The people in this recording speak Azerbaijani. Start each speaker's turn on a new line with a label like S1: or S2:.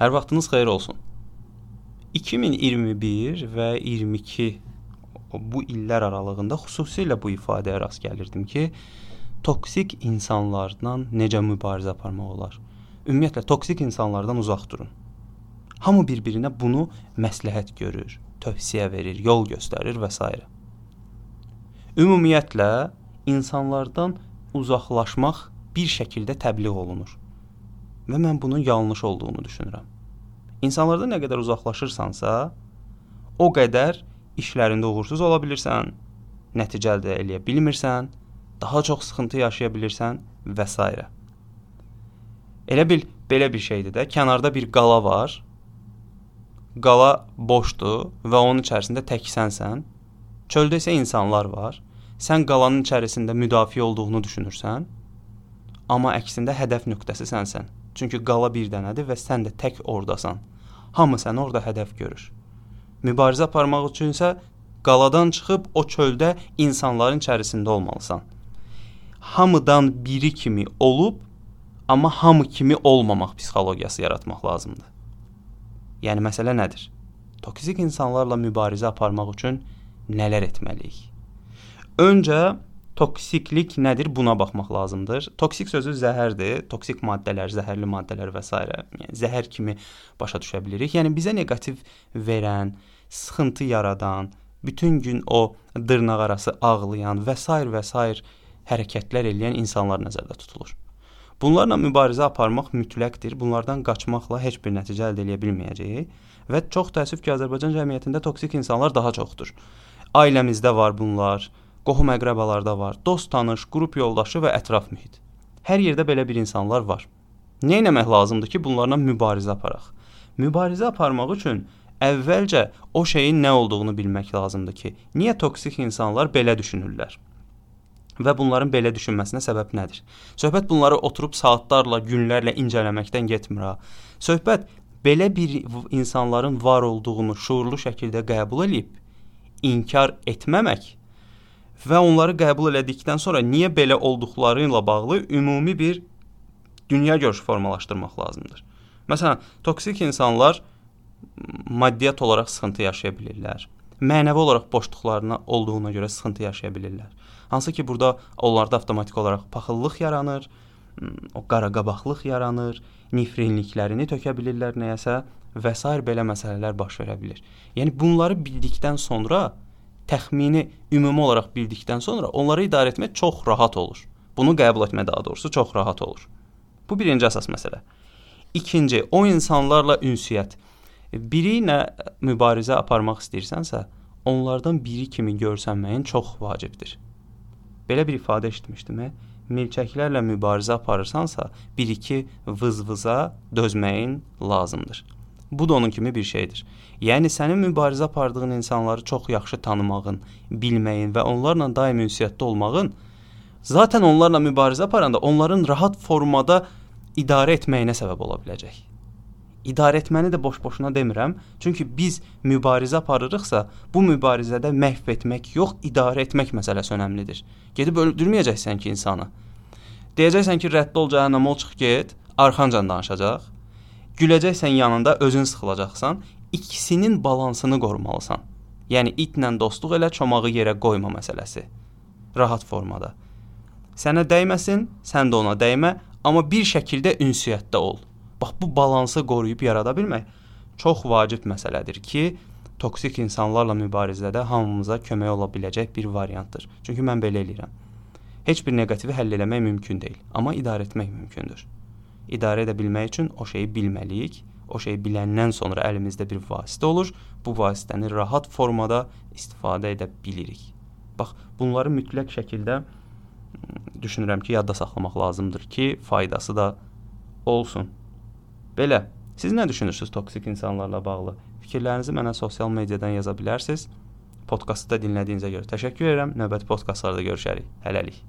S1: Hər vaxtınız xeyir olsun. 2021 və 22 bu illər aralığında xüsusilə bu ifadəyə rast gəlirdim ki, toksik insanlarla necə mübarizə aparmaq olar. Ümumiyyətlə toksik insanlardan uzaq durun. Hamı bir-birinə bunu məsləhət görür, tövsiyə verir, yol göstərir və s. Ümumiyyətlə insanlardan uzaqlaşmaq bir şəkildə təbliğ olunur və mən bunun yanlış olduğunu düşünürəm. İnsanlardan nə qədər uzaqlaşırsansa, o qədər işlərində uğursuz ola bilirsən, nəticə əldə edə bilmirsən, daha çox sıxıntı yaşaya bilirsən və s. Elə bil belə bir şeydir də, kənarda bir qala var. Qala boşdur və onun içərisində təksənsən. Çöldə isə insanlar var. Sən qalanın içərisində müdafiə olduğunu düşünürsən, amma əksində hədəf nöqtəsi sənsən. Çünki qala bir dənədir və sən də tək ordasan. Hamı səni orada hədəf görür. Mübarizə aparmaq üçün isə qaladan çıxıb o çöldə insanların içərisində olmalısan. Hamıdan biri kimi olub, amma hamı kimi olmamaq psixologiyası yaratmaq lazımdır. Yəni məsələ nədir? Toksik insanlarla mübarizə aparmaq üçün nələr etməliyik? Öncə toksiklik nədir buna baxmaq lazımdır. Toksik sözü zəhərdir. Toksik maddələr, zəhərli maddələr və s. yəni zəhər kimi başa düşə bilirik. Yəni bizə neqativ verən, sıxıntı yaradan, bütün gün o dırnaqarası ağlayan və s. və s. hərəkətlər edən insanlar nəzərdə tutulur. Bunlarla mübarizə aparmaq mütləqdir. Bunlardan qaçmaqla heç bir nəticə əldə edə bilməyəcəyik və çox təəssüf ki, Azərbaycan cəmiyyətində toksik insanlar daha çoxdur. Ailəmizdə var bunlar, qohum-əqrəbalarda var, dost, tanış, qrup yoldaşı və ətraf mühit. Hər yerdə belə bir insanlar var. Nə etmək lazımdır ki, bunlarla mübarizə aparaq? Mübarizə aparmaq üçün əvvəlcə o şeyin nə olduğunu bilmək lazımdır ki, niyə toksik insanlar belə düşünürlər? Və bunların belə düşünməsinə səbəb nədir? Söhbət bunları oturub saatlarla, günlərlə incələməkdən getmir ha. Söhbət belə bir insanların var olduğunu şuurlu şəkildə qəbul edib inkar etməmək və onları qəbul elədikdən sonra niyə belə olduqları ilə bağlı ümumi bir dünya görüşü formalaşdırmaq lazımdır. Məsələn, toksik insanlar maddiyyat olaraq sıxıntı yaşaya bilirlər. Mənəvi olaraq boşluqlarına olduğuna görə sıxıntı yaşaya bilirlər. Hansı ki, burada onlarda avtomatik olaraq paxıllıq yaranır, o qaraqabaqlıq yaranır, nifrinliklərini tökə bilirlər nəyəsə və s. belə məsələlər baş verə bilər. Yəni bunları bildikdən sonra təxmini ümumi olaraq bildikdən sonra onları idarə etmək çox rahat olur. Bunu qəbul etmək daha doğrusu çox rahat olur. Bu birinci əsas məsələ. İkinci, o insanlarla ünsiyyət. Biri ilə mübarizə aparmaq istəyirsənsə, onlardan biri kimi görsənməyin çox vacibdir. Belə bir ifadə eşitmişdim. Milçəklərlə mübarizə aparırsansa, 1-2 vız-vıza dözməyin lazımdır. Bu da onun kimi bir şeydir. Yəni sənin mübarizə apardığın insanları çox yaxşı tanımağın, bilməyin və onlarla daim ünsiyyətdə olmağın zaten onlarla mübarizə aparanda onların rahat formada idarə etməyinə səbəb ola biləcək. İdarə etməni də boş-boşuna demirəm. Çünki biz mübarizə aparırıqsa, bu mübarizədə məhv etmək yox, idarə etmək məsələsi önəmlidir. Gedib öldürməyəcəksən ki, insanı. Deyəcəksən ki, rədd ol, cəhənnəmə ol, çıx get, arxancan danışacaq Güləcəksən yanında özün sıxılacaqsan. İkisinin balansını qorumalısan. Yəni itlə dostluq elə, çomağı yerə qoyma məsələsi. Rahat formada. Sənə dəyməsin, sən də ona dəymə, amma bir şəkildə ünsiyyətdə ol. Bax bu balansı qoruyub yarada bilmək çox vacib məsələdir ki, toksik insanlarla mübarizədə hamımıza kömək ola biləcək bir variantdır. Çünki mən belə eləyirəm. Heç bir neqativi həll etmək mümkün deyil, amma idarə etmək mümkündür idarə edə bilmək üçün o şeyi bilməliyik. O şeyi biləndən sonra əlimizdə bir vasitə olur. Bu vasitəni rahat formada istifadə edə bilirik. Bax, bunları mütləq şəkildə düşünürəm ki, yadda saxlamaq lazımdır ki, faydası da olsun. Belə, siz nə düşünürsüz toksik insanlarla bağlı? Fikirlərinizi mənə sosial mediadan yaza bilərsiniz. Podkastı da dinlədiyinizə görə təşəkkür edirəm. Növbəti podkastlarda görüşərik. Hələlik.